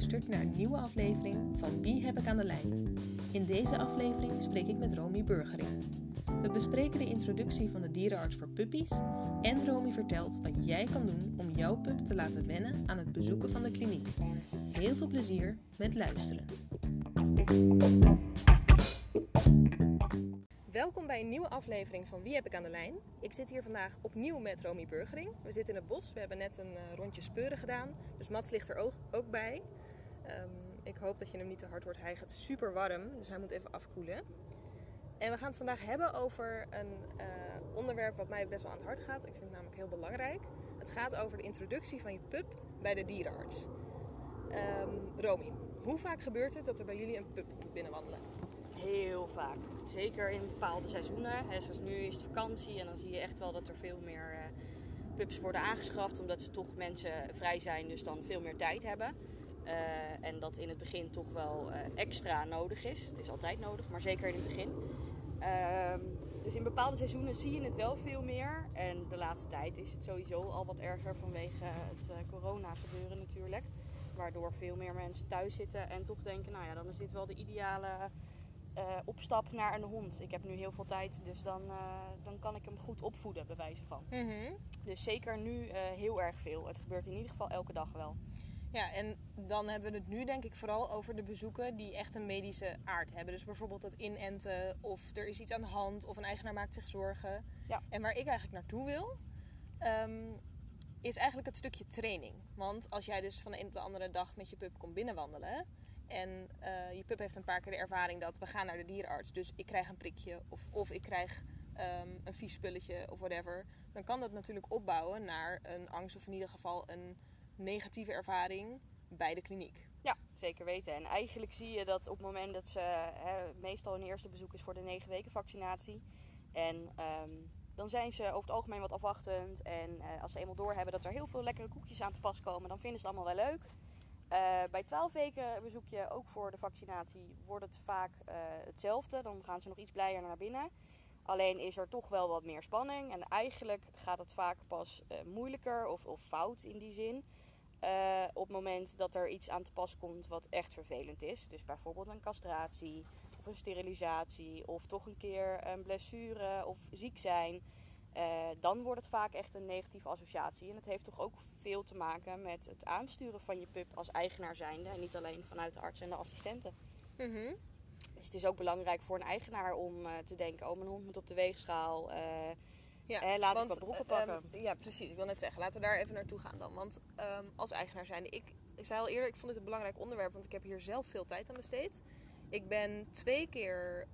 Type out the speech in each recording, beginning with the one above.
luistert naar een nieuwe aflevering van Wie heb ik aan de lijn? In deze aflevering spreek ik met Romy Burgering. We bespreken de introductie van de dierenarts voor puppies en Romy vertelt wat jij kan doen om jouw pup te laten wennen aan het bezoeken van de kliniek. Heel veel plezier met luisteren. Welkom bij een nieuwe aflevering van Wie heb ik aan de lijn? Ik zit hier vandaag opnieuw met Romy Burgering. We zitten in het bos. We hebben net een eh, rondje speuren gedaan. Dus Mats ligt er ook, ook bij. Ehm, ik hoop dat je hem niet te hard hijgen. Het is super warm, dus hij moet even afkoelen. En we gaan het vandaag hebben over een eh, onderwerp wat mij best wel aan het hart gaat. Ik vind het namelijk heel belangrijk. Het gaat over de introductie van je pup bij de dierenarts. Ehm, Romy, hoe vaak gebeurt het dat er bij jullie een pup komt binnenwandelen? Heel vaak. Zeker in bepaalde seizoenen. Hè, zoals nu is het vakantie en dan zie je echt wel dat er veel meer uh, pups worden aangeschaft. Omdat ze toch mensen vrij zijn, dus dan veel meer tijd hebben. Uh, en dat in het begin toch wel uh, extra nodig is. Het is altijd nodig, maar zeker in het begin. Ehm, dus in bepaalde seizoenen zie je het wel veel meer. En de laatste tijd is het sowieso al wat erger vanwege het corona gebeuren natuurlijk. Waardoor veel meer mensen thuis zitten en toch denken, nou ja, dan is dit wel de ideale opstap naar een hond. Ik heb nu heel veel tijd, dus dan, dan kan ik hem goed opvoeden, bij wijze van. Mm -hmm. Dus zeker nu heel erg veel. Het gebeurt in ieder geval elke dag wel. Ja, en dan hebben we het nu denk ik vooral over de bezoeken die echt een medische aard hebben. Dus bijvoorbeeld het inenten of er is iets aan de hand of een eigenaar maakt zich zorgen. Ja. En waar ik eigenlijk naartoe wil, um, is eigenlijk het stukje training. Want als jij dus van de een op de andere dag met je pup komt binnenwandelen en uh, je pup heeft een paar keer de ervaring dat we gaan naar de dierenarts, dus ik krijg een prikje of, of ik krijg um, een vies spulletje of whatever, dan kan dat natuurlijk opbouwen naar een angst of in ieder geval een negatieve ervaring bij de kliniek. Ja, zeker weten. En eigenlijk zie je dat op het moment dat ze, hè, meestal hun eerste bezoek is voor de negen weken vaccinatie. En um, dan zijn ze over het algemeen wat afwachtend. En uh, als ze eenmaal doorhebben dat er heel veel lekkere koekjes aan te pas komen, dan vinden ze het allemaal wel leuk. Uh, bij 12 weken bezoek je ook voor de vaccinatie wordt het vaak uh, hetzelfde. Dan gaan ze nog iets blijer naar binnen. Alleen is er toch wel wat meer spanning. En eigenlijk gaat het vaak pas moeilijker of, of, fout in die zin. Op het moment dat er iets aan te pas komt wat echt vervelend is. Dus bijvoorbeeld een castratie of een sterilisatie. Of toch een keer een blessure of ziek zijn. Uh, dan wordt het vaak echt een negatieve associatie. En het heeft toch ook veel te maken met het aansturen van je pup als eigenaar zijnde. En niet alleen vanuit de arts en de assistenten. Mm -hmm. Dus het is ook belangrijk voor een eigenaar om uh, te denken... oh, mijn hond moet op de weegschaal. Ja, eh, laat want, ik wat broeken pakken. Um, ja, precies. Ik wil net zeggen, laten we daar even naartoe gaan dan. Want um, als eigenaar zijnde... Ik, ik zei al eerder, ik vond het een belangrijk onderwerp... want ik heb hier zelf veel tijd aan besteed. Ik ben twee keer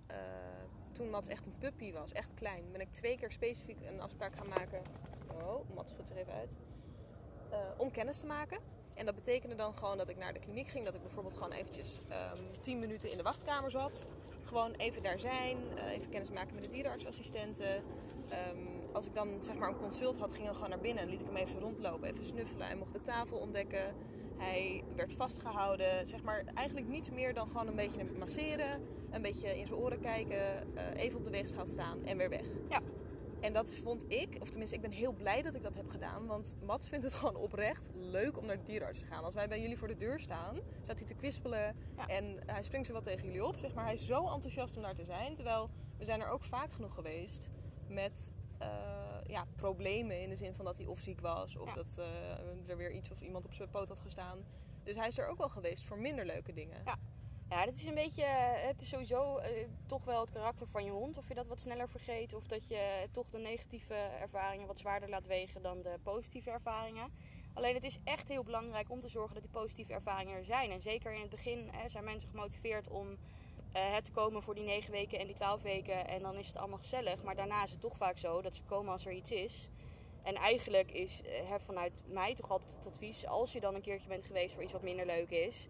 toen Mats echt een puppy was, echt klein, ben ik twee keer specifiek een afspraak gaan maken. Oh, Mats goed er even uit. Uh, om kennis te maken. En dat betekende dan gewoon dat ik naar de kliniek ging. Dat ik bijvoorbeeld gewoon eventjes um, 10 minuten in de wachtkamer zat. Gewoon even daar zijn. Uh, even kennis maken met de dierenartsassistenten. Um, als ik dan zeg maar een consult had, ging ik gewoon naar binnen. En liet ik hem even rondlopen, even snuffelen. Hij mocht de tafel ontdekken. Hij werd vastgehouden. Zeg maar eigenlijk niets meer dan gewoon een beetje masseren. Een beetje in zijn oren kijken. Uh, even op de weegschaal staan en weer weg. Ja. En dat vond ik, of tenminste ik ben heel blij dat ik dat heb gedaan. Want Mats vindt het gewoon oprecht leuk om naar de dierenarts te gaan. Als wij bij jullie voor de deur staan, staat hij te kwispelen. Ja. En hij springt zo wat tegen jullie op. Zeg maar. Hij is zo enthousiast om daar te zijn. Terwijl we zijn er ook vaak genoeg geweest met uh, ja, problemen in de zin van dat hij of ziek was of Ja. dat uh, er weer iets of iemand op zijn poot had gestaan. Dus hij is er ook wel geweest voor minder leuke dingen. Ja. Ja, dat is een beetje, het is sowieso uh, toch wel het karakter van je hond. Of je dat wat sneller vergeet. Of dat je toch de negatieve ervaringen wat zwaarder laat wegen dan de positieve ervaringen. Alleen het is echt heel belangrijk om te zorgen dat die positieve ervaringen er zijn. En zeker in het begin hè, zijn mensen gemotiveerd om het te komen voor die 9 weken en die 12 weken. En dan is het allemaal gezellig. Maar daarna is het toch vaak zo dat ze komen als er iets is. En eigenlijk is uh, vanuit mij toch altijd het advies... als je dan een keertje bent geweest voor iets wat minder leuk is...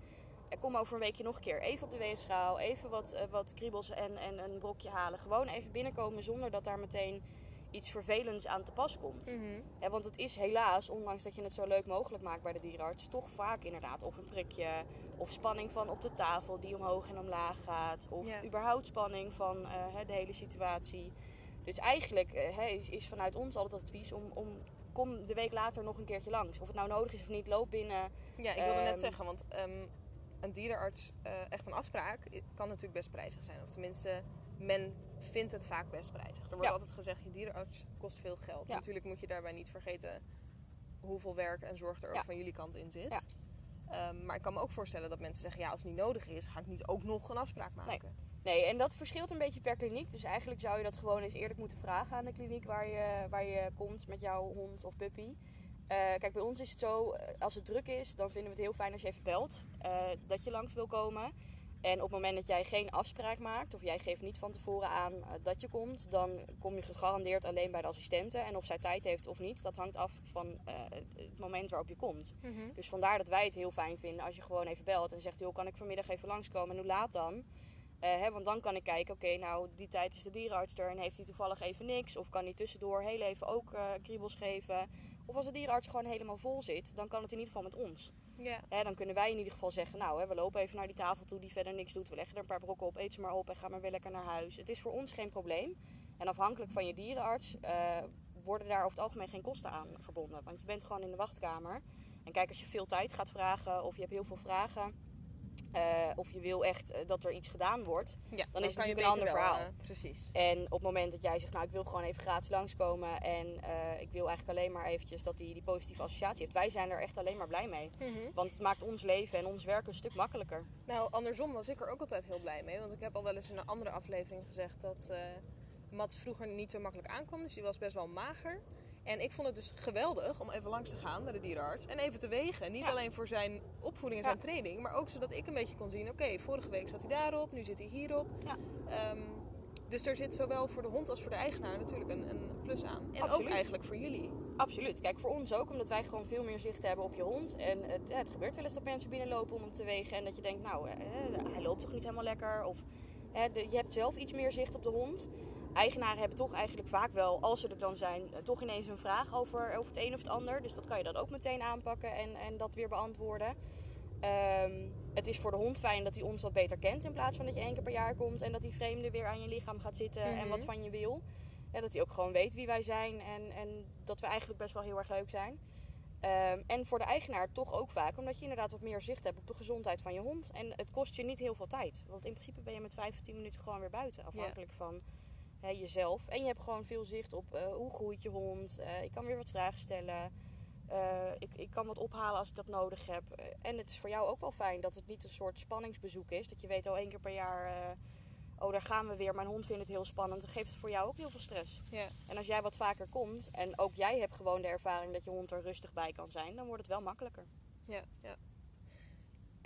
kom over een weekje nog een keer even op de weegschaal. Even wat, wat kriebels en, en een brokje halen. Gewoon even binnenkomen zonder dat daar meteen iets vervelends aan te pas komt. Mm -hmm. ja, want het is helaas, ondanks dat je het zo leuk mogelijk maakt bij de dierenarts... toch vaak inderdaad of een prikje of spanning van op de tafel die omhoog en omlaag gaat... of Ja. überhaupt spanning van uh, de hele situatie... Dus eigenlijk uh, is, is vanuit ons altijd het advies om, om kom de week later nog een keertje langs. Of het nou nodig is of niet, loop binnen. Ja, ik wilde net Ehm, zeggen, want um, een dierenarts, eh, echt een afspraak, kan natuurlijk best prijzig zijn. Of tenminste, men vindt het vaak best prijzig. Er wordt Ja. altijd gezegd, je dierenarts kost veel geld. Ja. Natuurlijk moet je daarbij niet vergeten hoeveel werk en zorg er ook Ja. van jullie kant in zit. Ja. Ehm, maar ik kan me ook voorstellen dat mensen zeggen, ja, als het niet nodig is, ga ik niet ook nog een afspraak maken. Nee, en dat verschilt een beetje per kliniek. Dus eigenlijk zou je dat gewoon eens eerlijk moeten vragen aan de kliniek waar je, waar je komt met jouw hond of puppy. Eh, kijk, bij ons is het zo, eh, als het druk is, dan vinden we het heel fijn als je even belt eh, dat je langs wil komen. En op het moment dat jij geen afspraak maakt, of jij geeft niet van tevoren aan eh, dat je komt, dan kom je gegarandeerd alleen bij de assistente. En of zij tijd heeft of niet, dat hangt af van eh, het, moment waarop je komt. Mhm. Dus vandaar dat wij het heel fijn vinden als je gewoon even belt en zegt: joh, kan ik vanmiddag even langskomen en hoe laat dan? Eh, hè, want dan kan ik kijken, oké, nou die tijd is de dierenarts er en heeft hij toevallig even niks. Of kan hij tussendoor heel even ook kriebels geven. Of als de dierenarts gewoon helemaal vol zit, dan kan het in ieder geval met ons. Ja. Hè, dan kunnen wij in ieder geval zeggen, nou hè, we lopen even naar die tafel toe die verder niks doet. We leggen er een paar brokken op, eet ze maar op en ga maar weer lekker naar huis. Het is voor ons geen probleem. En afhankelijk van je dierenarts eh, worden daar over het algemeen geen kosten aan verbonden. Want je bent gewoon in de wachtkamer. En kijk, als je veel tijd gaat vragen of je hebt heel veel vragen... eh, of je wil echt eh, dat er iets gedaan wordt. Ja, Dan is het natuurlijk een ander wel, verhaal. eh, precies. En op het moment dat jij zegt, nou ik wil gewoon even gratis langskomen en ik wil eigenlijk alleen maar eventjes dat hij die positieve associatie heeft. Wij zijn er echt alleen maar blij mee. Mhm. Want het maakt ons leven en ons werk een stuk makkelijker. Nou, andersom was ik er ook altijd heel blij mee. Want ik heb al wel eens in een andere aflevering gezegd dat Mats vroeger niet zo makkelijk aankwam. Dus die was best wel mager. En ik vond het dus geweldig om even langs te gaan bij de dierenarts. En even te wegen. Niet Ja. alleen voor zijn opvoeding en Ja. zijn training. Maar ook zodat ik een beetje kon zien. Oké, vorige week zat hij daarop. Nu zit hij hierop. Ja. Ehm, dus er zit zowel voor de hond als voor de eigenaar natuurlijk een, een plus aan. En ook eigenlijk voor jullie. Absoluut. Kijk, voor ons ook, omdat wij gewoon veel meer zicht hebben op je hond. En het, het gebeurt wel eens dat mensen binnenlopen om hem te wegen. En dat je denkt, nou, eh, hij loopt toch niet helemaal lekker. Of eh, de- je hebt zelf iets meer zicht op de hond. Eigenaren hebben toch eigenlijk vaak wel, als ze er dan zijn, eh, toch ineens een vraag over, over het een of het ander. Dus dat kan je dan ook meteen aanpakken en, en dat weer beantwoorden. Ehm, het is voor de hond fijn dat hij ons wat beter kent in plaats van dat je één keer per jaar komt en dat die vreemde weer aan je lichaam gaat zitten en Mhm. wat van je wil. Ja, dat hij ook gewoon weet wie wij zijn en, en dat we eigenlijk best wel heel erg leuk zijn. Ehm, en voor de eigenaar toch ook vaak, omdat je inderdaad wat meer zicht hebt op de gezondheid van je hond. En het kost je niet heel veel tijd. Want in principe ben je met 5 of 10 minuten gewoon weer buiten, afhankelijk van hè, jezelf. En je hebt gewoon veel zicht op eh, hoe groeit je hond. Eh, ik kan weer wat vragen stellen. Eh, ik, ik kan wat ophalen als ik dat nodig heb. En het is voor jou ook wel fijn dat het niet een soort spanningsbezoek is. Dat je weet al één keer per jaar, oh daar gaan we weer. Mijn hond vindt het heel spannend. Dan geeft het voor jou ook heel veel stress. Ja. En als jij wat vaker komt en ook jij hebt gewoon de ervaring dat je hond er rustig bij kan zijn, dan wordt het wel makkelijker. Ja, ja.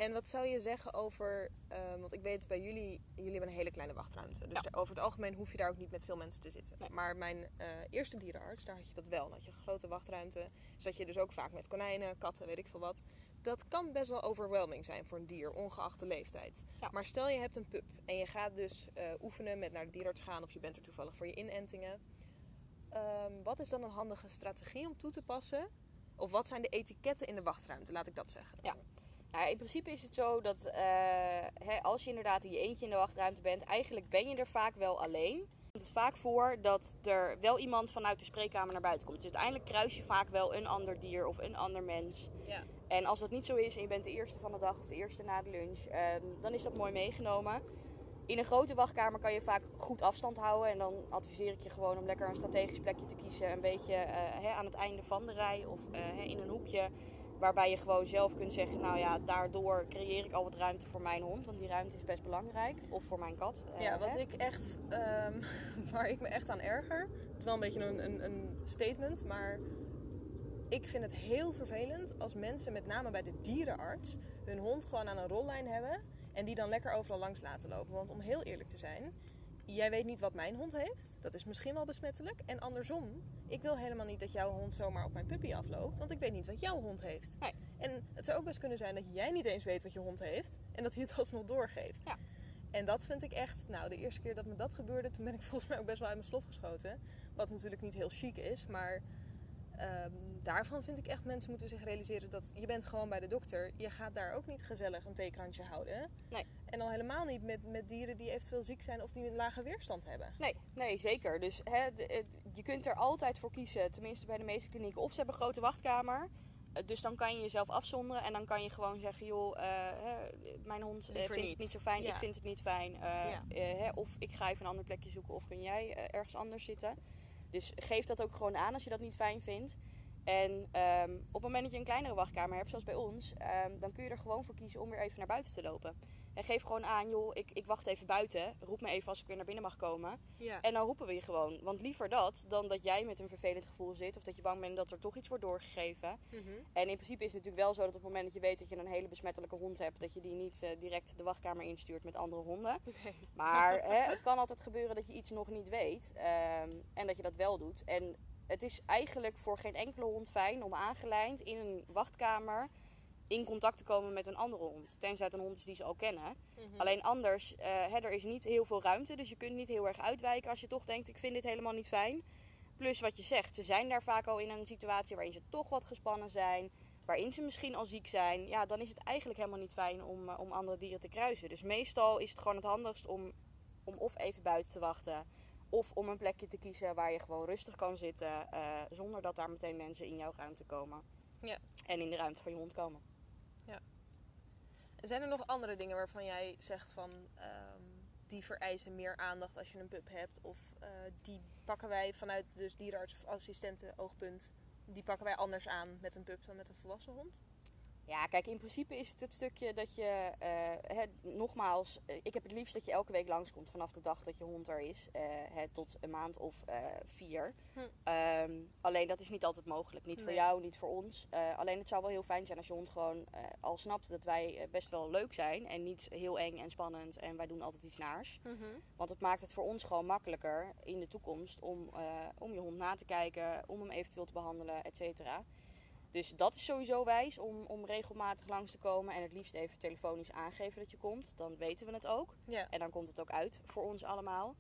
En wat zou je zeggen over, ehm, want ik weet bij jullie, jullie hebben een hele kleine wachtruimte. Dus Ja. over het algemeen hoef je daar ook niet met veel mensen te zitten. Nee. Maar mijn eh, eerste dierenarts, daar had je dat wel. Dan had je een grote wachtruimte. Zat je dus ook vaak met konijnen, katten, weet ik veel wat. Dat kan best wel overwhelming zijn voor een dier, ongeacht de leeftijd. Ja. Maar stel je hebt een pup en je gaat dus eh, oefenen met naar de dierenarts gaan of je bent er toevallig voor je inentingen. Ehm, wat is dan een handige strategie om toe te passen? Of wat zijn de etiketten in de wachtruimte, laat ik dat zeggen. Ja. In principe is het zo dat eh, hè, als je inderdaad in je eentje in de wachtruimte bent, eigenlijk ben je er vaak wel alleen. Het komt vaak voor dat er wel iemand vanuit de spreekkamer naar buiten komt. Dus uiteindelijk kruis je vaak wel een ander dier of een ander mens. Ja. En als dat niet zo is en je bent de eerste van de dag of de eerste na de lunch, ehm, dan is dat mooi meegenomen. In een grote wachtkamer kan je vaak goed afstand houden. En dan adviseer ik je gewoon om lekker een strategisch plekje te kiezen. Een beetje eh, hè, aan het einde van de rij of eh, hè, in een hoekje. Waarbij je gewoon zelf kunt zeggen, nou ja, daardoor creëer ik al wat ruimte voor mijn hond. Want die ruimte is best belangrijk. Of voor mijn kat. eh, Ja, wat ik echt, ehm, waar ik me echt aan erger. Het is wel een beetje een, een, een statement, maar ik vind het heel vervelend als mensen, met name bij de dierenarts, hun hond gewoon aan een rollijn hebben en die dan lekker overal langs laten lopen. Want om heel eerlijk te zijn, jij weet niet wat mijn hond heeft. Dat is misschien wel besmettelijk. En andersom, ik wil helemaal niet dat jouw hond zomaar op mijn puppy afloopt, want ik weet niet wat jouw hond heeft. Nee. En het zou ook best kunnen zijn dat jij niet eens weet wat je hond heeft en dat hij het alsnog doorgeeft. Ja. En dat vind ik echt, nou, de eerste keer dat me dat gebeurde, toen ben ik volgens mij ook best wel uit mijn slof geschoten. Wat natuurlijk niet heel chic is, maar ehm, daarvan vind ik echt, mensen moeten zich realiseren dat je bent gewoon bij de dokter. Je gaat daar ook niet gezellig een theekrantje houden. Nee. En al helemaal niet met, met dieren die eventueel ziek zijn of die een lage weerstand hebben. Nee, nee, zeker. Dus hè, de- het- je kunt er altijd voor kiezen, tenminste bij de meeste klinieken. Of ze hebben een grote wachtkamer. Eh, Dus dan kan je jezelf afzonderen en dan kan je gewoon zeggen, joh, eh, hè, mijn hond eh, Liever vindt niet. het niet zo fijn, Ja. ik vind het niet fijn. Ja. hè, of ik ga even een ander plekje zoeken of kun jij ergens anders zitten. Dus geef dat ook gewoon aan als je dat niet fijn vindt. En ehm, op het moment dat je een kleinere wachtkamer hebt, zoals bij ons, ehm, dan kun je er gewoon voor kiezen om weer even naar buiten te lopen. En geef gewoon aan, joh, ik, ik wacht even buiten. Roep me even als ik weer naar binnen mag komen. Ja. En dan roepen we je gewoon. Want liever dat dan dat jij met een vervelend gevoel zit. Of dat je bang bent dat er toch iets wordt doorgegeven. Mhm. En in principe is het natuurlijk wel zo dat op het moment dat je weet dat je een hele besmettelijke hond hebt, dat je die niet eh, direct de wachtkamer instuurt met andere honden. Maar hè, het kan altijd gebeuren dat je iets nog niet weet ehm, en dat je dat wel doet. En het is eigenlijk voor geen enkele hond fijn om aangelijnd in een wachtkamer in contact te komen met een andere hond. Tenzij het een hond is die ze al kennen. Mhm. Alleen anders, eh, hè, er is niet heel veel ruimte. Dus je kunt niet heel erg uitwijken als je toch denkt, ik vind dit helemaal niet fijn. Plus wat je zegt, ze zijn daar vaak al in een situatie waarin ze toch wat gespannen zijn. Waarin ze misschien al ziek zijn. Ja, dan is het eigenlijk helemaal niet fijn om, eh, om andere dieren te kruisen. Dus meestal is het gewoon het handigst om, om of even buiten te wachten. Of om een plekje te kiezen waar je gewoon rustig kan zitten. eh, zonder dat daar meteen mensen in jouw ruimte komen. Ja. En in de ruimte van je hond komen. Zijn er nog andere dingen waarvan jij zegt van ehm, die vereisen meer aandacht als je een pup hebt? Of eh, die pakken wij vanuit dus dierenarts oogpunt, die pakken wij anders aan met een pup dan met een volwassen hond? Ja, kijk, in principe is het het stukje dat je, eh, nogmaals, eh, ik heb het liefst dat je elke week langskomt vanaf de dag dat je hond er is, eh, tot een maand of vier. Hm. Ehm, alleen dat is niet altijd mogelijk. Niet voor jou, niet voor ons. Alleen het zou wel heel fijn zijn als je hond gewoon al snapt dat wij best wel leuk zijn en niet heel eng en spannend en wij doen altijd iets naars. Want het maakt het voor ons gewoon makkelijker in de toekomst om, om je hond na te kijken, om hem eventueel te behandelen, et cetera. Dus dat is sowieso wijs om, om regelmatig langs te komen en het liefst even telefonisch aangeven dat je komt. Dan weten we het ook. Ja. En dan komt het ook uit voor ons allemaal.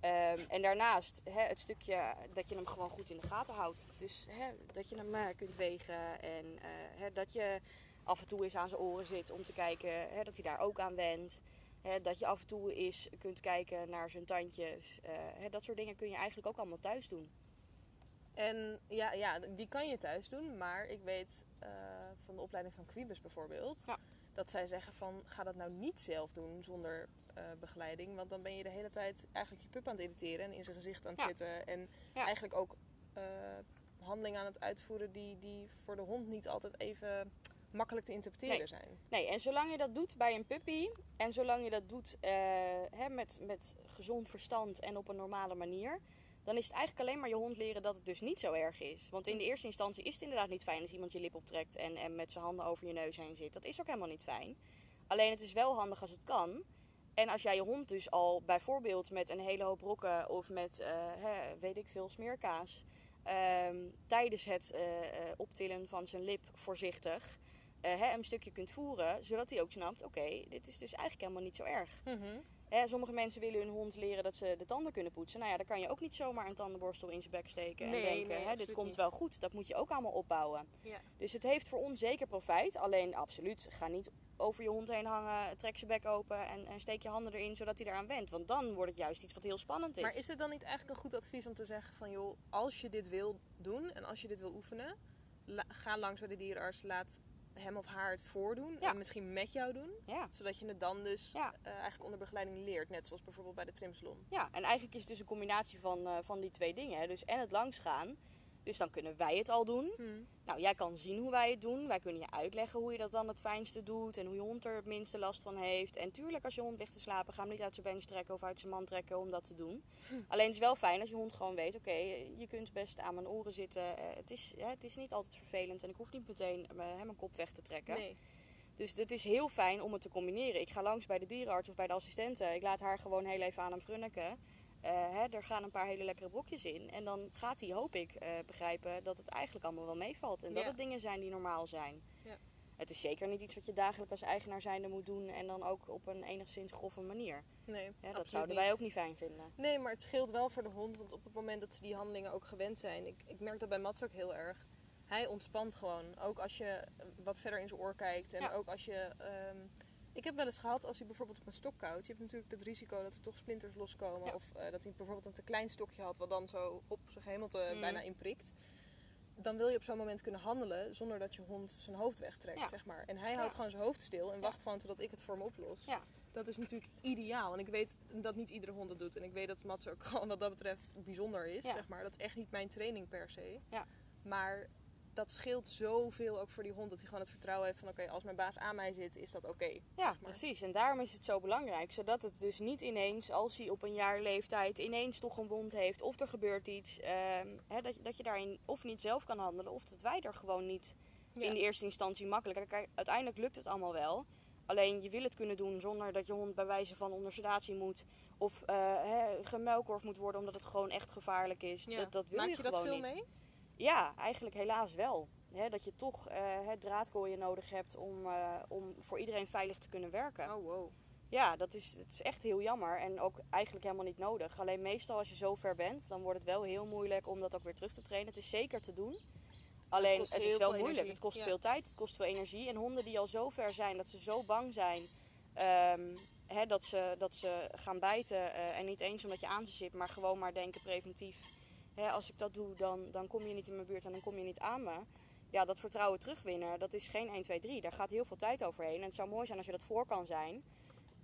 Ehm, en daarnaast hè, het stukje dat je hem gewoon goed in de gaten houdt. Dus hè, dat je hem eh, kunt wegen en eh, hè, dat je af en toe eens aan zijn oren zit om te kijken dat hij daar ook aan wendt. Dat je af en toe eens kunt kijken naar zijn tandjes. Eh, dat soort dingen kun je eigenlijk ook allemaal thuis doen. En ja, ja, die kan je thuis doen, maar ik weet eh, van de opleiding van Quibus bijvoorbeeld, Ja. dat zij zeggen van ga dat nou niet zelf doen zonder eh, begeleiding, want dan ben je de hele tijd eigenlijk je pup aan het irriteren en in zijn gezicht aan het Ja. zitten en Ja. eigenlijk ook eh, handelingen aan het uitvoeren die, die voor de hond niet altijd even makkelijk te interpreteren Nee. zijn. Nee, en zolang je dat doet bij een puppy en zolang je dat doet hè, met, met gezond verstand en op een normale manier, dan is het eigenlijk alleen maar je hond leren dat het dus niet zo erg is. Want in de eerste instantie is het inderdaad niet fijn als iemand je lip optrekt en, en met zijn handen over je neus heen zit. Dat is ook helemaal niet fijn. Alleen het is wel handig als het kan. En als jij je hond dus al bijvoorbeeld met een hele hoop rokken of met, eh, hè, weet ik veel, smeerkaas, ehm, tijdens het eh, eh, optillen van zijn lip voorzichtig eh, hè, een stukje kunt voeren, zodat hij ook snapt: oké, dit is dus eigenlijk helemaal niet zo erg. Hè, sommige mensen willen hun hond leren dat ze de tanden kunnen poetsen. Nou ja, dan kan je ook niet zomaar een tandenborstel in zijn bek steken en Nee, denken: nee, hè, dit komt niet. wel goed. Dat moet je ook allemaal opbouwen. Ja. Dus het heeft voor ons zeker profijt. Alleen absoluut, ga niet over je hond heen hangen, trek zijn bek open en, en steek je handen erin zodat hij eraan went. Want dan wordt het juist iets wat heel spannend is. Maar is het dan niet eigenlijk een goed advies om te zeggen van joh, als je dit wil doen en als je dit wil oefenen, la- ga langs bij de dierenarts, laat hem of haar het voordoen Ja. en misschien met jou doen, Ja. zodat je het dan dus Ja. eh, eigenlijk onder begeleiding leert, net zoals bijvoorbeeld bij de trimsalon. Ja, en eigenlijk is het dus een combinatie van, eh, van die twee dingen. Hè. Dus en het langsgaan. Dus dan kunnen wij het al doen. Nou, jij kan zien hoe wij het doen. Wij kunnen je uitleggen hoe je dat dan het fijnste doet. En hoe je hond er het minste last van heeft. En tuurlijk, als je hond ligt te slapen, ga hem niet uit zijn bench trekken of uit zijn mand trekken om dat te doen. Alleen het is wel fijn als je hond gewoon weet, oké, je kunt best aan mijn oren zitten. Eh, het, is, ja, het is niet altijd vervelend en ik hoef niet meteen eh, mijn kop weg te trekken. Nee. Dus het is heel fijn om het te combineren. Ik ga langs bij de dierenarts of bij de assistenten. Ik laat haar gewoon heel even aan hem frunniken. Eh, hè, er gaan een paar hele lekkere brokjes in. En dan gaat hij, hoop ik, eh, begrijpen dat het eigenlijk allemaal wel meevalt. En dat het dingen zijn die normaal zijn. Ja. Het is zeker niet iets wat je dagelijks als eigenaar zijnde moet doen. En dan ook op een enigszins grove manier. Nee, Ja, dat zouden niet. wij ook niet fijn vinden. Nee, maar het scheelt wel voor de hond, want op het moment dat ze die handelingen ook gewend zijn, ik, ik merk dat bij Mats ook heel erg. Hij ontspant gewoon. Ook als je wat verder in zijn oor kijkt. En Ja. ook als je. ehm, ik heb wel eens gehad als hij bijvoorbeeld op een stok koudt. Je hebt natuurlijk het risico dat er toch splinters loskomen. Ja. Of eh, dat hij bijvoorbeeld een te klein stokje had, wat dan zo op zijn gehemelte Mm. bijna inprikt. dan wil je op zo'n moment kunnen handelen zonder dat je hond zijn hoofd wegtrekt, Ja. zeg maar. En hij houdt Ja. gewoon zijn hoofd stil en wacht gewoon totdat ik het voor hem oplos. Dat is natuurlijk ideaal. En ik weet dat niet iedere hond dat doet. En ik weet dat Mats ook gewoon wat dat betreft bijzonder is, zeg maar. Dat is echt niet mijn training per se. Ja. Maar dat scheelt zoveel ook voor die hond. Dat hij gewoon het vertrouwen heeft van oké, als mijn baas aan mij zit, is dat oké. Ja, maar. precies. En daarom is het zo belangrijk. Zodat het dus niet ineens, als hij op een jaar leeftijd ineens toch een wond heeft. Of er gebeurt iets. ehm, hè, dat, je- dat je daarin of niet zelf kan handelen. Of dat wij er gewoon niet Ja. in de eerste instantie makkelijk. Kijk, uiteindelijk lukt het allemaal wel. Alleen je wil het kunnen doen zonder dat je hond bij wijze van onder sedatie moet. Of eh hè, moet worden omdat het gewoon echt gevaarlijk is. Ja. Dat, dat wil Maak je, je dat gewoon veel niet. mee? Ja, eigenlijk helaas wel. Dat je toch eh het draadkooien nodig hebt om, eh, om voor iedereen veilig te kunnen werken. Oh, wow. Ja, dat is, het is echt heel jammer en ook eigenlijk helemaal niet nodig. Alleen meestal als je zo ver bent, dan wordt het wel heel moeilijk om dat ook weer terug te trainen. Het is zeker te doen. Alleen het, is wel moeilijk. energie. Het kost Ja. veel tijd, het kost veel energie. En honden die al zo ver zijn dat ze zo bang zijn ehm, dat, ze, dat ze gaan bijten. eh, en niet eens omdat je aan ze zit, maar gewoon maar denken preventief. Hè, als ik dat doe, dan, dan kom je niet in mijn buurt en dan kom je niet aan me. Ja, dat vertrouwen terugwinnen, dat is geen 1, 2, 3. Daar gaat heel veel tijd overheen. En het zou mooi zijn als je dat voor kan zijn.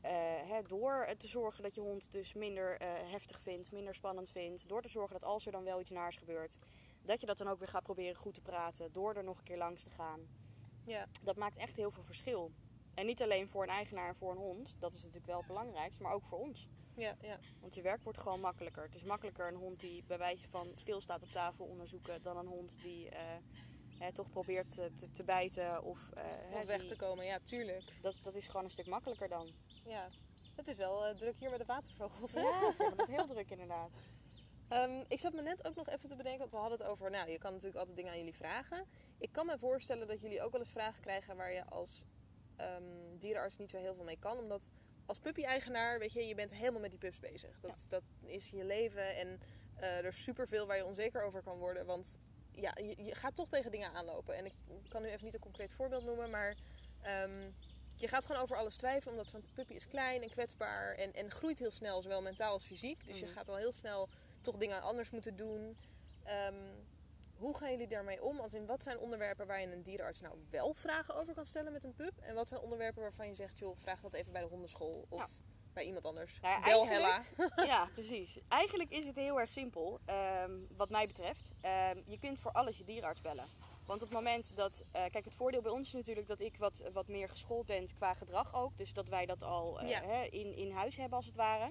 Eh, hè, door te zorgen dat je hond dus minder eh, heftig vindt, minder spannend vindt. Door te zorgen dat als er dan wel iets naars gebeurt, dat je dat dan ook weer gaat proberen goed te praten. Door er nog een keer langs te gaan. Ja. Dat maakt echt heel veel verschil. En niet alleen voor een eigenaar en voor een hond, dat is natuurlijk wel het belangrijkste, maar ook voor ons. Ja, ja. Want je werk wordt gewoon makkelijker. Het is makkelijker een hond die bij wijze van stilstaat op tafel onderzoeken dan een hond die eh, hè, toch probeert eh, te, te bijten of, eh, hè, weg die- te komen, ja, tuurlijk. Dat, dat is gewoon een stuk makkelijker dan. Ja. Het is wel druk hier met de watervogels, hè? Ja, ze hebben het heel druk inderdaad. Ehm, ik zat me net ook nog even te bedenken, want we hadden het over, nou, je kan natuurlijk altijd dingen aan jullie vragen. Ik kan me voorstellen dat jullie ook wel eens vragen krijgen waar je als ehm, dierenarts niet zo heel veel mee kan. Omdat als puppy-eigenaar, weet je, je bent helemaal met die pups bezig. Dat, dat is je leven en eh, er is superveel waar je onzeker over kan worden. Want ja, je, je gaat toch tegen dingen aanlopen. En ik kan nu even niet een concreet voorbeeld noemen, maar ehm, je gaat gewoon over alles twijfelen. Omdat zo'n puppy is klein en kwetsbaar en, en groeit heel snel, zowel mentaal als fysiek. Dus je Mhm. gaat al heel snel toch dingen anders moeten doen. Ehm, hoe gaan jullie daarmee om? Als in wat zijn onderwerpen waar je een dierenarts nou wel vragen over kan stellen met een pup? En wat zijn onderwerpen waarvan je zegt, joh, vraag dat even bij de hondenschool of Ja. bij iemand anders? Nou ja, eigenlijk- Hella. Ja, precies. Eigenlijk is het heel erg simpel, ehm, wat mij betreft. Ehm, je kunt voor alles je dierenarts bellen. Want op het moment dat... eh, kijk, het voordeel bij ons is natuurlijk dat ik wat, wat meer geschoold ben qua gedrag ook. Dus dat wij dat al eh, Ja. in, in huis hebben als het ware.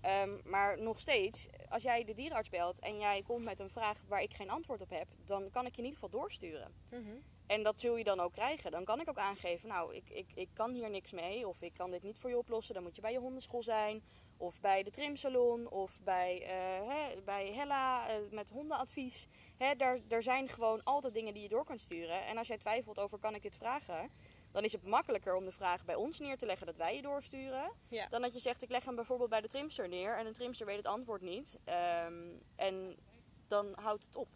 Ehm, maar nog steeds, als jij de dierenarts belt en jij komt met een vraag waar ik geen antwoord op heb... dan kan ik je in ieder geval doorsturen. Mhm. En dat zul je dan ook krijgen. Dan kan ik ook aangeven, nou, ik, ik, ik kan hier niks mee. Of ik kan dit niet voor je oplossen. Dan moet je bij je hondenschool zijn. Of bij de trimsalon. Of bij, eh, bij Hella eh, met hondenadvies. Hè, daar, daar zijn gewoon altijd dingen die je door kunt sturen. En als jij twijfelt over, kan ik dit vragen? Dan is het makkelijker om de vraag bij ons neer te leggen dat wij je doorsturen. Ja. Dan dat je zegt, ik leg hem bijvoorbeeld bij de trimster neer. En de trimster weet het antwoord niet. Ehm, en dan houdt het op.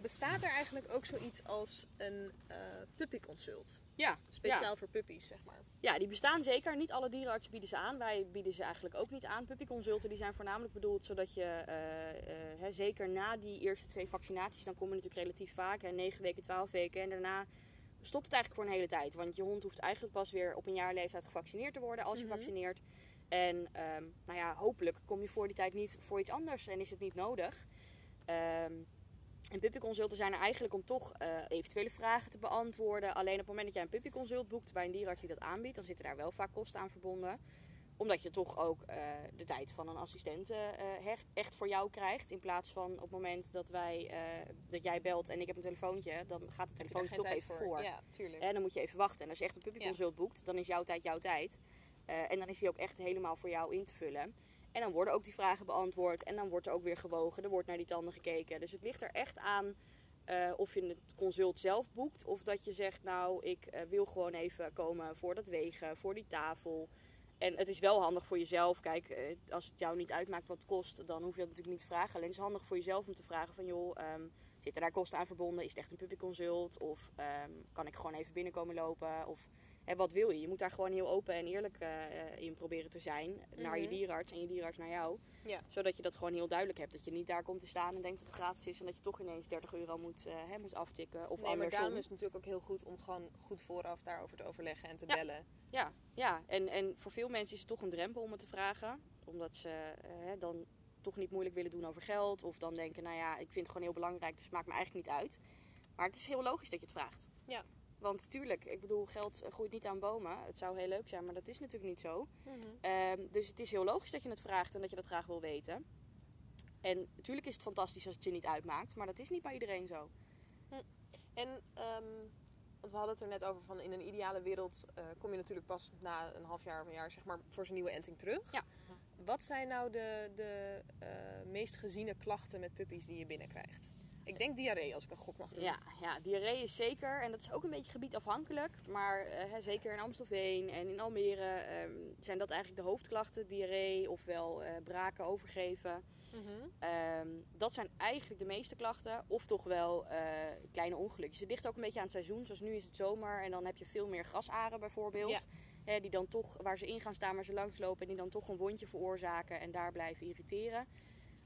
Bestaat er eigenlijk ook zoiets als een eh puppyconsult? Ja, Speciaal voor puppies, zeg maar. Ja, die bestaan zeker. Niet alle dierenartsen bieden ze aan. Wij bieden ze eigenlijk ook niet aan. Puppyconsulten die zijn voornamelijk bedoeld zodat je, eh, eh, hè, zeker na die eerste twee vaccinaties, dan kom je natuurlijk relatief vaak, hè, 9 weken, 12 weken. En daarna stopt het eigenlijk voor een hele tijd. Want je hond hoeft eigenlijk pas weer op een jaar leeftijd gevaccineerd te worden als je Mhm. vaccineert. En ehm, nou ja, hopelijk kom je voor die tijd niet voor iets anders en is het niet nodig. Ehm, en puppyconsulten zijn er eigenlijk om toch eh, eventuele vragen te beantwoorden. Alleen op het moment dat jij een puppyconsult boekt bij een dierenarts die dat aanbiedt, dan zitten daar wel vaak kosten aan verbonden. Omdat je toch ook eh, de tijd van een assistent eh, eh, echt voor jou krijgt. In plaats van op het moment dat, wij, dat jij belt en ik heb een telefoontje, dan gaat het telefoontje toch even voor? voor. Ja, tuurlijk. En dan moet je even wachten. En als je echt een puppyconsult boekt, dan is jouw tijd jouw tijd. En dan is die ook echt helemaal voor jou in te vullen. En dan worden ook die vragen beantwoord. En dan wordt er ook weer gewogen. Er wordt naar die tanden gekeken. Dus het ligt er echt aan of je het consult zelf boekt. Of dat je zegt, nou, ik wil gewoon even komen voor dat wegen, voor die tafel. En het is wel handig voor jezelf. Kijk, eh, als het jou niet uitmaakt wat het kost, dan hoef je dat natuurlijk niet te vragen. Alleen het is handig voor jezelf om te vragen van, joh, ehm, zitten daar kosten aan verbonden? Is het echt een puppyconsult? Of ehm, kan ik gewoon even binnenkomen lopen? Of hè, wat wil je? Je moet daar gewoon heel open en eerlijk eh, in proberen te zijn. Naar je Mhm. dierenarts en je dierenarts naar jou. Ja. Zodat je dat gewoon heel duidelijk hebt. Dat je niet daar komt te staan en denkt dat het gratis is. En dat je toch ineens 30 euro moet, eh, hè, moet aftikken. Of nee, maar andersom. daarom is het natuurlijk ook heel goed om gewoon goed vooraf daarover te overleggen en te Ja. bellen. Ja, ja. En, en voor veel mensen is het toch een drempel om het te vragen. Omdat ze eh, dan toch niet moeilijk willen doen over geld. Of dan denken, nou ja, ik vind het gewoon heel belangrijk, dus het maakt me eigenlijk niet uit. Maar het is heel logisch dat je het vraagt. Ja. Want tuurlijk, ik bedoel, geld groeit niet aan bomen. Het zou heel leuk zijn, maar dat is natuurlijk niet zo. Mhm. Ehm, dus het is heel logisch dat je het vraagt en dat je dat graag wil weten. En natuurlijk is het fantastisch als het je niet uitmaakt, maar dat is niet bij iedereen zo. En, ehm, want we hadden het er net over van in een ideale wereld eh, kom je natuurlijk pas na een half jaar of een jaar zeg maar, voor zijn nieuwe enting terug. Ja. Wat zijn nou de, de eh, meest geziene klachten met puppies die je binnenkrijgt? Ik denk diarree als ik een gok mag doen. Ja, ja, diarree is zeker, en dat is ook een beetje gebiedafhankelijk. Maar eh, zeker in Amstelveen en in Almere ehm, zijn dat eigenlijk de hoofdklachten. Diarree ofwel eh braken, overgeven. Mhm. Ehm, dat zijn eigenlijk de meeste klachten. Of toch wel eh, kleine ongelukjes. Het ligt ook een beetje aan het seizoen. Zoals nu is het zomer en dan heb je veel meer grasaren bijvoorbeeld. Ja. Hè, die dan toch, waar ze in gaan staan, waar ze langslopen. En die dan toch een wondje veroorzaken en daar blijven irriteren.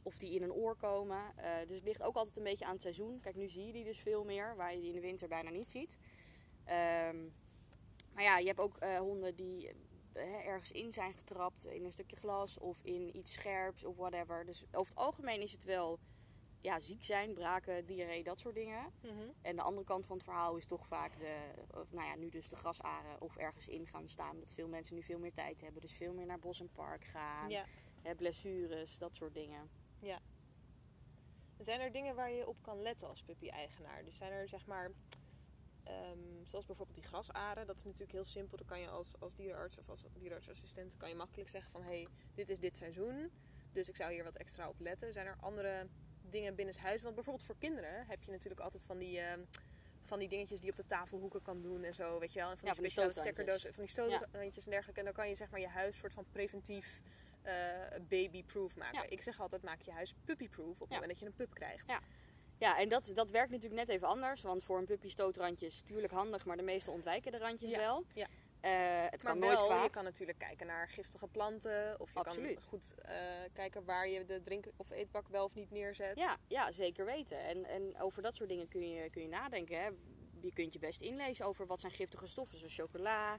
Of die in een oor komen. Eh, dus het ligt ook altijd een beetje aan het seizoen. Kijk, nu zie je die dus veel meer. Waar je die in de winter bijna niet ziet. Ehm, maar ja, je hebt ook eh, honden die eh, ergens in zijn getrapt. In een stukje glas of in iets scherps of whatever. Dus over het algemeen is het wel ja, ziek zijn, braken, diarree, dat soort dingen. Mhm. En de andere kant van het verhaal is toch vaak de, of, nou ja, nu dus de grasaren of ergens in gaan staan. Dat veel mensen nu veel meer tijd hebben. Dus veel meer naar bos en park gaan. Ja. Hè, blessures, dat soort dingen. Zijn er dingen waar je op kan letten als puppy-eigenaar? Dus zijn er zeg maar, ehm, zoals bijvoorbeeld die grasaren, dat is natuurlijk heel simpel. Dan kan je als, als dierenarts of als dierenartsassistent kan je makkelijk zeggen van hé, hey, dit is dit seizoen, dus ik zou hier wat extra op letten. Zijn er andere dingen binnenshuis? Want bijvoorbeeld voor kinderen heb je natuurlijk altijd van die, ehm, van die dingetjes die je op de tafelhoeken kan doen en zo, weet je wel. En van Ja, die die speciale stekkerdozen, van die stootrandjes en dergelijke. En dan kan je zeg maar je huis soort van preventief eh, baby-proof maken. Ja. Ik zeg altijd, maak je huis puppy-proof op het Ja. moment dat je een pup krijgt. Ja. Ja, en dat, dat werkt natuurlijk net even anders. Want voor een puppy stootrandjes, tuurlijk handig, maar de meesten ontwijken de randjes Ja, wel. ja. Eh, het Maar kan wel, nooit kwaad. je kan natuurlijk kijken naar giftige planten. Of je Absoluut. kan goed eh, kijken waar je de drink- of eetbak wel of niet neerzet. Ja, ja, zeker weten. En, en over dat soort dingen kun je, kun je nadenken. Hè. Je kunt je best inlezen over wat zijn giftige stoffen, zoals chocola,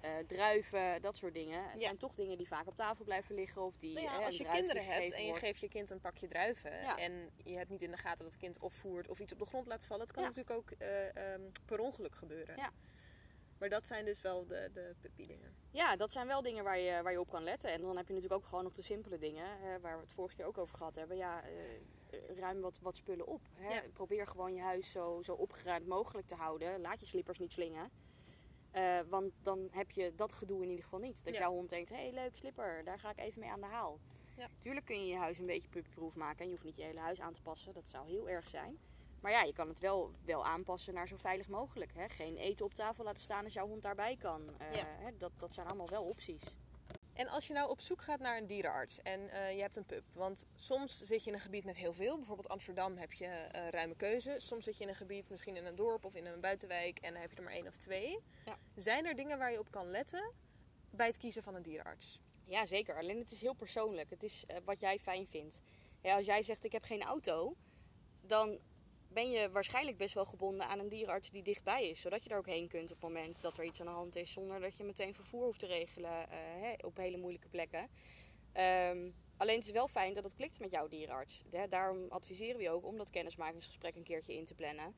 eh, druiven, dat soort dingen. Het Ja. zijn toch dingen die vaak op tafel blijven liggen of die Nou ja, hè, als je kinderen hebt en je wordt. geeft je kind een pakje druiven Ja. en je hebt niet in de gaten dat het kind of voert of iets op de grond laat vallen, het kan natuurlijk ook eh, ehm, per ongeluk gebeuren. Ja. Maar dat zijn dus wel de, de puppy dingen. Ja, dat zijn wel dingen waar je, waar je op kan letten. En dan heb je natuurlijk ook gewoon nog de simpele dingen, hè, waar we het vorige keer ook over gehad hebben. Ja, eh, ruim wat, wat spullen op. Hè. Probeer gewoon je huis zo, zo opgeruimd mogelijk te houden. Laat je slippers niet slingen. Eh, want dan heb je dat gedoe in ieder geval niet. Dat Ja. jouw hond denkt, hé, hey, leuk slipper, daar ga ik even mee aan de haal. Ja. Tuurlijk kun je je huis een beetje puppyproof maken. En je hoeft niet je hele huis aan te passen. Dat zou heel erg zijn. Maar ja, je kan het wel, wel aanpassen naar zo veilig mogelijk. Hè. Geen eten op tafel laten staan als jouw hond daarbij kan. Eh, Ja. hè, dat, dat zijn allemaal wel opties. En als je nou op zoek gaat naar een dierenarts en eh, je hebt een pup. Want soms zit je in een gebied met heel veel. Bijvoorbeeld Amsterdam heb je eh, ruime keuze. Soms zit je in een gebied, misschien in een dorp of in een buitenwijk. En dan heb je er maar één of twee. Ja. Zijn er dingen waar je op kan letten bij het kiezen van een dierenarts? Ja, zeker. Alleen het is heel persoonlijk. Het is eh, wat jij fijn vindt. Ja, als jij zegt ik heb geen auto, dan ben je waarschijnlijk best wel gebonden aan een dierenarts die dichtbij is. Zodat je er ook heen kunt op het moment dat er iets aan de hand is. Zonder dat je meteen vervoer hoeft te regelen eh, hè, op hele moeilijke plekken. Ehm, alleen het is wel fijn dat het klikt met jouw dierenarts. Hè, daarom adviseren we je ook om dat kennismakingsgesprek een keertje in te plannen.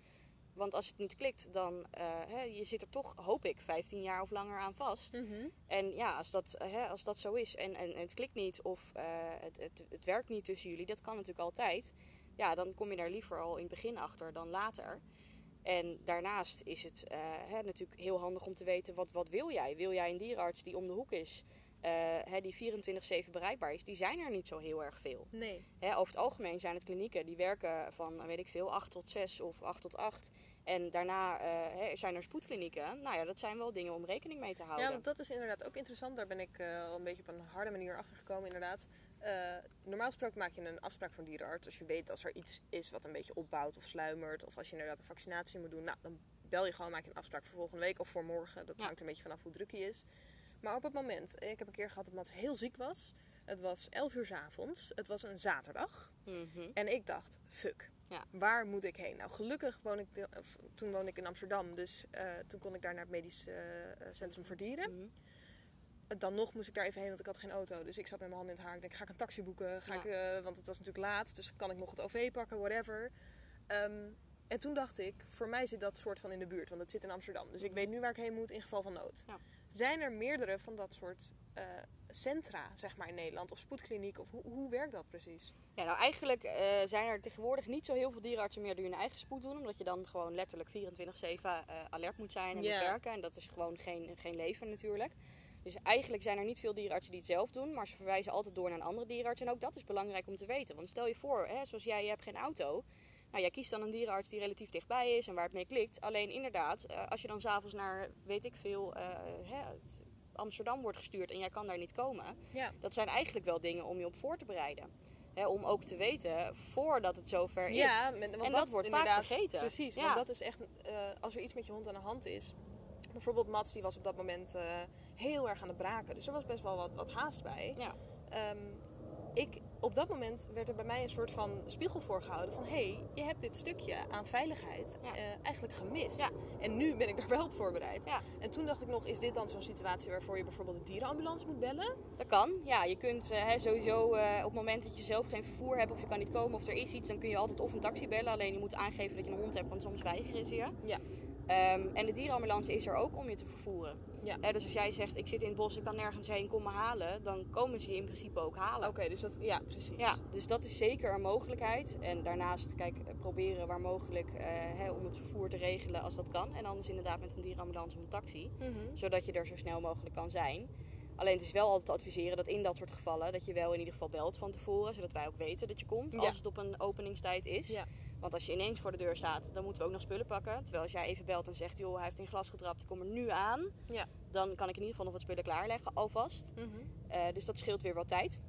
Want als het niet klikt, dan uh, hè, je zit er toch, hoop ik, 15 jaar of langer aan vast. En ja, als dat, hè, als dat zo is en, en, en het klikt niet of uh, het, het, het werkt niet tussen jullie, dat kan natuurlijk altijd. Ja, dan kom je daar liever al in het begin achter dan later. En daarnaast is het uh, hè, natuurlijk heel handig om te weten, wat, wat wil jij? Wil jij een dierenarts die om de hoek is, uh, hè, die 24-7 bereikbaar is? Die zijn er niet zo heel erg veel. Nee. Hè, over het algemeen zijn het klinieken die werken van, weet ik veel, 8 tot 6 of 8 tot 8. En daarna uh, zijn er spoedklinieken. Nou ja, dat zijn wel dingen om rekening mee te houden. Ja, want dat is inderdaad ook interessant. Daar ben ik al een beetje op een harde manier achter gekomen, inderdaad. Uh, normaal gesproken maak je een afspraak voor een dierenarts. Als je weet als er iets is wat een beetje opbouwt of sluimert. Of als je inderdaad een vaccinatie moet doen. Nou, dan bel je gewoon, maak je een afspraak voor volgende week of voor morgen. Dat Ja. hangt een beetje vanaf hoe druk hij is. Maar op het moment, ik heb een keer gehad dat Mats heel ziek was. Het was 11 uur 's avonds. Het was een zaterdag. Mhm. En ik dacht, fuck, Ja. waar moet ik heen? Nou, gelukkig woon ik, toen woonde ik in Amsterdam. Dus eh, toen kon ik daar naar het medisch eh, centrum voor dieren. Mhm. Dan nog moest ik daar even heen, want ik had geen auto. Dus ik zat met mijn handen in het haar. Ik denk, ga ik een taxi boeken? Ga Ja. ik, eh, want het was natuurlijk laat, dus kan ik nog het OV pakken, whatever. Ehm, en toen dacht ik, voor mij zit dat soort van in de buurt, want het zit in Amsterdam. Dus ik Mhm. weet nu waar ik heen moet in geval van nood. Ja. Zijn er meerdere van dat soort eh, centra, zeg maar, in Nederland? Of spoedkliniek? Of hoe, hoe werkt dat precies? Ja, nou eigenlijk eh, zijn er tegenwoordig niet zo heel veel dierenartsen meer die hun eigen spoed doen. Omdat je dan gewoon letterlijk 24-7 eh, alert moet zijn en moet werken. En dat is gewoon geen, geen leven natuurlijk. Dus eigenlijk zijn er niet veel dierenartsen die het zelf doen. Maar ze verwijzen altijd door naar een andere dierenarts. En ook dat is belangrijk om te weten. Want stel je voor, hè, zoals jij, je hebt geen auto. Nou, jij kiest dan een dierenarts die relatief dichtbij is en waar het mee klikt. Alleen inderdaad, eh, als je dan s'avonds naar, weet ik veel, eh, hè, Amsterdam wordt gestuurd en jij kan daar niet komen. Ja. Dat zijn eigenlijk wel dingen om je op voor te bereiden. Hè, om ook te weten voordat het zover is. Ja, want En dat wordt vaak vergeten. Precies, Ja. want dat is echt, eh, als er iets met je hond aan de hand is. Bijvoorbeeld Mats, die was op dat moment eh, heel erg aan het braken. Dus er was best wel wat, wat haast bij. Ja. Ehm, ik, op dat moment werd er bij mij een soort van spiegel voorgehouden van... hé, hey, je hebt dit stukje aan veiligheid Ja. eh, eigenlijk gemist. Ja. En nu ben ik daar wel op voorbereid. Ja. En toen dacht ik nog, is dit dan zo'n situatie waarvoor je bijvoorbeeld de dierenambulance moet bellen? Dat kan. Ja, je kunt eh, hè, sowieso op het moment dat je zelf geen vervoer hebt of je kan niet komen of er is iets, dan kun je altijd of een taxi bellen. Alleen je moet aangeven dat je een hond hebt, want soms weigeren ze je. Ja. Ehm, en de dierenambulance is er ook om je te vervoeren. Ja. Dus als jij zegt, ik zit in het bos, ik kan nergens heen, kom me halen, dan komen ze je in principe ook halen. Oké, dus dat, ja, precies. Ja, dus dat is zeker een mogelijkheid. En daarnaast, kijk, eh, proberen waar mogelijk eh, hè, om het vervoer te regelen als dat kan. En anders inderdaad met een dierenambulance of een taxi. Mhm. Zodat je er zo snel mogelijk kan zijn. Alleen het is wel altijd te adviseren dat in dat soort gevallen dat je wel in ieder geval belt van tevoren. Zodat wij ook weten dat je komt Ja. als het op een openingstijd is. Ja. Want als je ineens voor de deur staat, dan moeten we ook nog spullen pakken. Terwijl als jij even belt en zegt, joh, hij heeft in glas getrapt, ik kom er nu aan. Ja. Dan kan ik in ieder geval nog wat spullen klaarleggen, alvast. Mhm. Eh, dus dat scheelt weer wat tijd.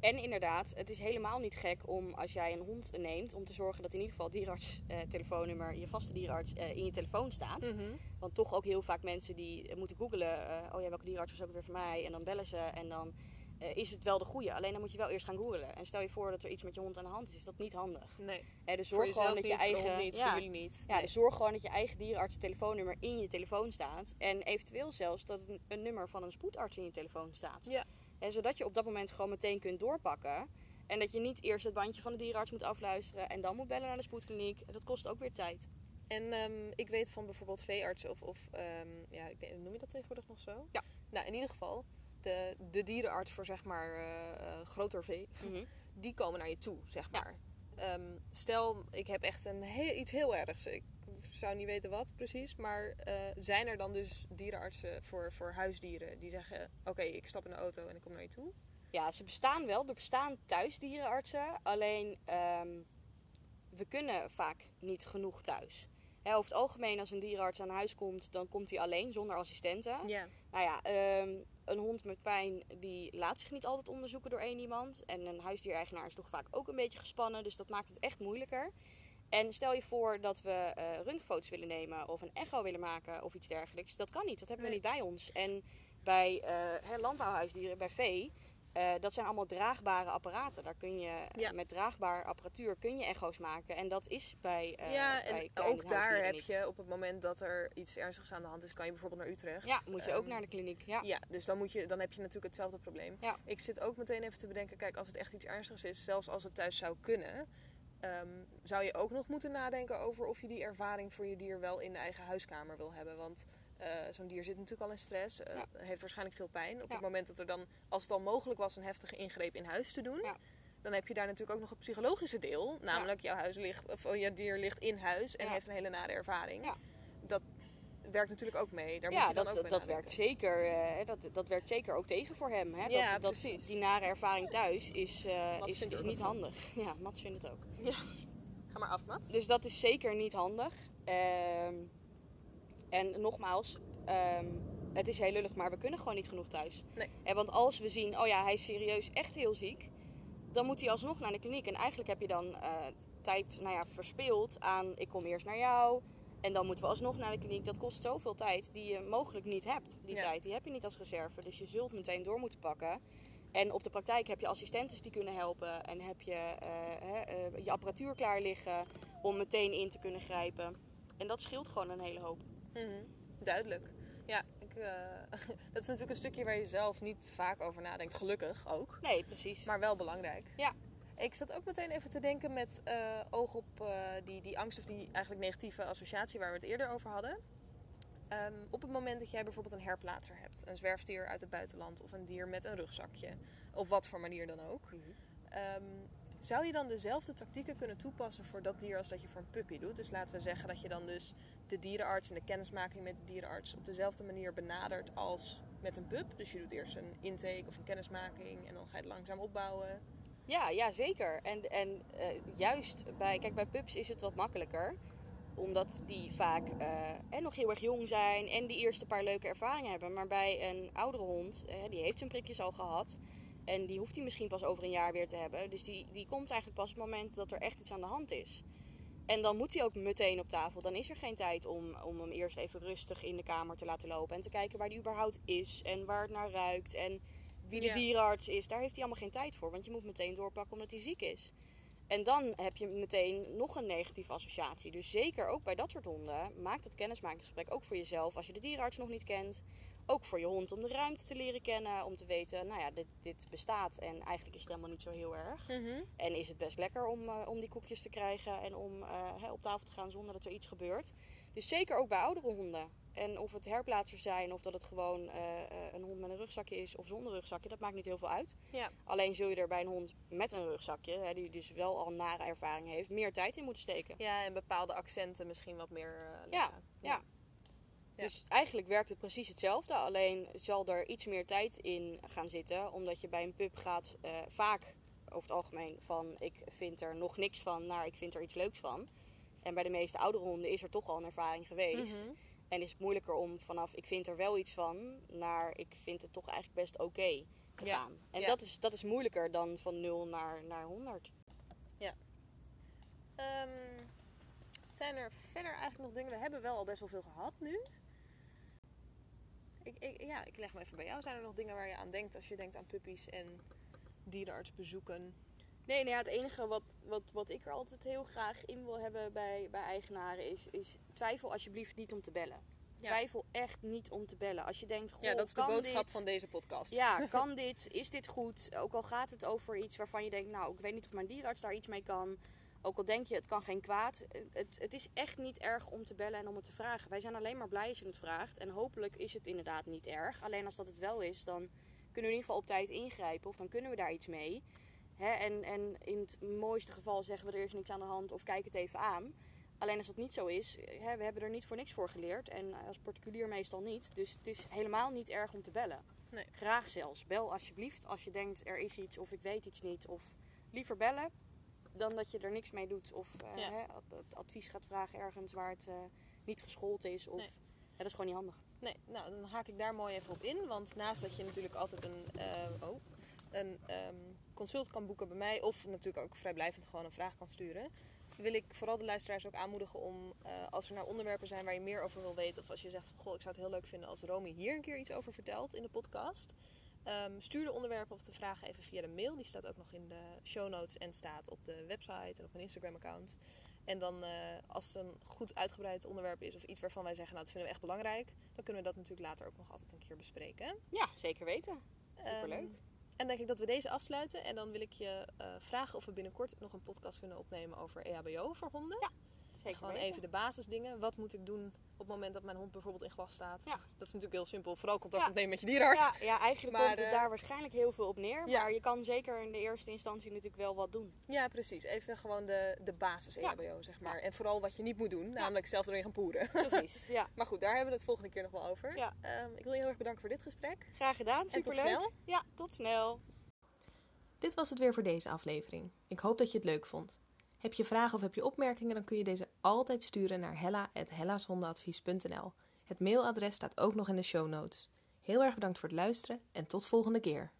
En inderdaad, het is helemaal niet gek om als jij een hond neemt, om te zorgen dat in ieder geval het dierenarts eh, telefoonnummer, je vaste dierenarts, eh, in je telefoon staat. Mhm. Want toch ook heel vaak mensen die moeten googlen, eh, oh ja, welke dierenarts was ook weer voor mij? En dan bellen ze en dan eh, is het wel de goede. Alleen dan moet je wel eerst gaan googlen. En stel je voor dat er iets met je hond aan de hand is, is dat niet handig. Nee, Hè, dus zorg gewoon dat niet, je eigen... niet, ja, voor jullie niet. ja, Nee. dus zorg gewoon dat je eigen dierenarts telefoonnummer in je telefoon staat. En eventueel zelfs dat een, een nummer van een spoedarts in je telefoon staat. Ja. En zodat je op dat moment gewoon meteen kunt doorpakken. En dat je niet eerst het bandje van de dierenarts moet afluisteren en dan moet bellen naar de spoedkliniek. Dat kost ook weer tijd. En ehm, ik weet van bijvoorbeeld veeartsen of, of ehm, ja, ik weet, noem je dat tegenwoordig nog zo? Ja. Nou, in ieder geval, de, de dierenarts voor zeg maar eh, eh, groter vee, Mhm. die komen naar je toe, zeg Ja. maar. Ehm, stel, ik heb echt een heel, iets heel ergs. Ik zou niet weten wat precies. Maar eh, zijn er dan dus dierenartsen voor, voor huisdieren die zeggen: Oké, ik stap in de auto en ik kom naar je toe? Ja, ze bestaan wel. Er bestaan thuisdierenartsen. Alleen ehm, we kunnen vaak niet genoeg thuis. Hè, over het algemeen, als een dierenarts aan huis komt, dan komt hij alleen zonder assistenten. Ja. Nou ja, ehm, een hond met pijn die laat zich niet altijd onderzoeken door één iemand. En een huisdiereigenaar is toch vaak ook een beetje gespannen. Dus dat maakt het echt moeilijker. En stel je voor dat we eh röntgenfoto's willen nemen of een echo willen maken of iets dergelijks. Dat kan niet, dat hebben we Nee. niet bij ons. En bij eh, landbouwhuisdieren, bij vee, eh, dat zijn allemaal draagbare apparaten. Daar kun je eh, Ja. met draagbaar apparatuur kun je echo's maken. En dat is bij, eh ja, bij en ook daar heb niet. je op het moment dat er iets ernstigs aan de hand is, kan je bijvoorbeeld naar Utrecht. Ja, moet je ook Ehm, naar de kliniek. Ja. Ja, dus dan, moet je, dan heb je natuurlijk hetzelfde probleem. Ja. Ik zit ook meteen even te bedenken, kijk, als het echt iets ernstigs is, zelfs als het thuis zou kunnen, ehm, zou je ook nog moeten nadenken over of je die ervaring voor je dier wel in de eigen huiskamer wil hebben. Want eh, zo'n dier zit natuurlijk al in stress, Ja. heeft waarschijnlijk veel pijn. Op Ja. het moment dat er dan, als het al mogelijk was, een heftige ingreep in huis te doen, Ja. dan heb je daar natuurlijk ook nog het psychologische deel. Namelijk, jouw, huis ligt, of, oh, je dier ligt in huis en Ja. heeft een hele nare ervaring. Ja. Dat werkt natuurlijk ook mee. Daar moet ja, je dan dat, ook dat nadenken. werkt zeker. eh, dat, dat werkt zeker ook tegen voor hem. Hè? Ja, dat, dat, precies. die nare ervaring thuis is, is, is niet handig. Ja, Mats vindt het ook. Ga maar af, Mats. Dus dat is zeker niet handig. Ehm, en nogmaals, ehm, het is heel lullig, maar we kunnen gewoon niet genoeg thuis. Nee. En want als we zien, oh ja, hij is serieus echt heel ziek, dan moet hij alsnog naar de kliniek. En eigenlijk heb je dan eh, tijd nou ja, verspeeld aan, ik kom eerst naar jou. En dan moeten we alsnog naar de kliniek. Dat kost zoveel tijd die je mogelijk niet hebt. Die Ja. tijd die heb je niet als reserve. Dus je zult meteen door moeten pakken. En op de praktijk heb je assistentes die kunnen helpen. En heb je eh, eh, je apparatuur klaar liggen om meteen in te kunnen grijpen. En dat scheelt gewoon een hele hoop. Mhm. Duidelijk. Ja, ik, eh, dat is natuurlijk een stukje waar je zelf niet vaak over nadenkt. Gelukkig ook. Nee, precies. Maar wel belangrijk. Ja. Ik zat ook meteen even te denken met eh, oog op eh, die, die angst of die eigenlijk negatieve associatie waar we het eerder over hadden. Ehm, op het moment dat jij bijvoorbeeld een herplaatser hebt, een zwerfdier uit het buitenland of een dier met een rugzakje, op wat voor manier dan ook, Mhm. ehm, zou je dan dezelfde tactieken kunnen toepassen voor dat dier als dat je voor een puppy doet? Dus laten we zeggen dat je dan dus de dierenarts en de kennismaking met de dierenarts op dezelfde manier benadert als met een pup. Dus je doet eerst een intake of een kennismaking en dan ga je het langzaam opbouwen. Ja, ja zeker. En, en eh, juist bij, kijk, bij pups is het wat makkelijker. Omdat die vaak eh, en nog heel erg jong zijn en die eerste paar leuke ervaringen hebben. Maar bij een oudere hond, eh, die heeft zijn prikjes al gehad. En die hoeft hij misschien pas over een jaar weer te hebben. Dus die, die komt eigenlijk pas op het moment dat er echt iets aan de hand is. En dan moet hij ook meteen op tafel. Dan is er geen tijd om, om hem eerst even rustig in de kamer te laten lopen. En te kijken waar hij überhaupt is en waar het naar ruikt. En wie de Ja. dierenarts is. Daar heeft hij allemaal geen tijd voor. Want je moet meteen doorpakken omdat hij ziek is. En dan heb je meteen nog een negatieve associatie. Dus zeker ook bij dat soort honden. Maak dat kennismakingsgesprek ook voor jezelf als je de dierenarts nog niet kent. Ook voor je hond om de ruimte te leren kennen. Om te weten, nou ja, dit, dit bestaat. En eigenlijk is het helemaal niet zo heel erg. En is het best lekker om, eh, om die koekjes te krijgen en om eh, hè, op tafel te gaan zonder dat er iets gebeurt. Dus zeker ook bij oudere honden. En of het herplaatsers zijn of dat het gewoon eh, een hond met een rugzakje is of zonder rugzakje, dat maakt niet heel veel uit. Ja. Alleen zul je er bij een hond met een rugzakje, hè, die dus wel al nare ervaring heeft, meer tijd in moeten steken. Ja, en bepaalde accenten misschien wat meer. Ja, leggen. ja. Ja. Dus eigenlijk werkt het precies hetzelfde. Alleen zal er iets meer tijd in gaan zitten. Omdat je bij een pup gaat eh, vaak over het algemeen van ik vind er nog niks van naar ik vind er iets leuks van. En bij de meeste oudere honden is er toch al een ervaring geweest. Mhm. En is het moeilijker om vanaf ik vind er wel iets van naar ik vind het toch eigenlijk best oké te Ja, gaan. En ja. dat, is, dat is moeilijker dan van 0 naar, naar 100. Ehm, zijn er verder eigenlijk nog dingen? We hebben wel al best wel veel gehad nu. Ik, ik, ja, ik leg me even bij jou. Zijn er nog dingen waar je aan denkt als je denkt aan puppies en dierenartsbezoeken? Nee, nou ja, het enige wat, wat, wat ik er altijd heel graag in wil hebben bij, bij eigenaren is, is twijfel alsjeblieft niet om te bellen. Ja. Twijfel echt niet om te bellen. Als je denkt, goh, ja, dat is de boodschap dit? van deze podcast. Ja, kan dit? Is dit goed? Ook al gaat het over iets waarvan je denkt, nou, ik weet niet of mijn dierenarts daar iets mee kan. Ook al denk je, het kan geen kwaad. Het, het is echt niet erg om te bellen en om het te vragen. Wij zijn alleen maar blij als je het vraagt. En hopelijk is het inderdaad niet erg. Alleen als dat het wel is, dan kunnen we in ieder geval op tijd ingrijpen. Of dan kunnen we daar iets mee. Hè, en, en in het mooiste geval zeggen we er is niks aan de hand of kijk het even aan. Alleen als dat niet zo is, hè, we hebben er niet voor niks voor geleerd. En als particulier meestal niet. Dus het is helemaal niet erg om te bellen. Nee. Graag zelfs. Bel alsjeblieft als je denkt er is iets of ik weet iets niet. Of liever bellen dan dat je er niks mee doet. Of Ja. hè, ad- advies gaat vragen ergens waar het eh, niet geschoold is. Of, Nee. ja, dat is gewoon niet handig. Nee, nou dan haak ik daar mooi even op in. Want naast dat je natuurlijk altijd een, eh, oh, een ehm, consult kan boeken bij mij, of natuurlijk ook vrijblijvend gewoon een vraag kan sturen, wil ik vooral de luisteraars ook aanmoedigen om, als er nou onderwerpen zijn waar je meer over wil weten, of als je zegt van goh, ik zou het heel leuk vinden als Romy hier een keer iets over vertelt in de podcast. Ehm, stuur de onderwerpen of de vragen even via de mail. Die staat ook nog in de show notes en staat op de website en op mijn Instagram account. En dan eh, als het een goed uitgebreid onderwerp is of iets waarvan wij zeggen, nou dat vinden we echt belangrijk, dan kunnen we dat natuurlijk later ook nog altijd een keer bespreken. Ja, zeker weten. Superleuk. Ehm, en denk ik dat we deze afsluiten. En dan wil ik je eh, vragen of we binnenkort nog een podcast kunnen opnemen over EHBO voor honden. Ja, Zeker Gewoon weten. even de basisdingen. Wat moet ik doen op het moment dat mijn hond bijvoorbeeld in glas staat? Ja. Dat is natuurlijk heel simpel. Vooral contact Ja. opnemen met je dierenarts. Ja, ja, eigenlijk Maar, komt het eh, daar waarschijnlijk heel veel op neer. Ja. Maar je kan zeker in de eerste instantie natuurlijk wel wat doen. Ja, precies. Even gewoon de, de basis Ja. EHBO, zeg maar. En vooral wat je niet moet doen. Namelijk zelf erin gaan poeren. Precies, ja. maar goed, daar hebben we het volgende keer nog wel over. Ja. Ehm, ik wil je heel erg bedanken voor dit gesprek. Graag gedaan, En tot superleuk. snel. Ja, tot snel. Dit was het weer voor deze aflevering. Ik hoop dat je het leuk vond. Heb je vragen of heb je opmerkingen, dan kun je deze altijd sturen naar hella.hellashondenadvies.nl. Het mailadres staat ook nog in de show notes. Heel erg bedankt voor het luisteren en tot volgende keer.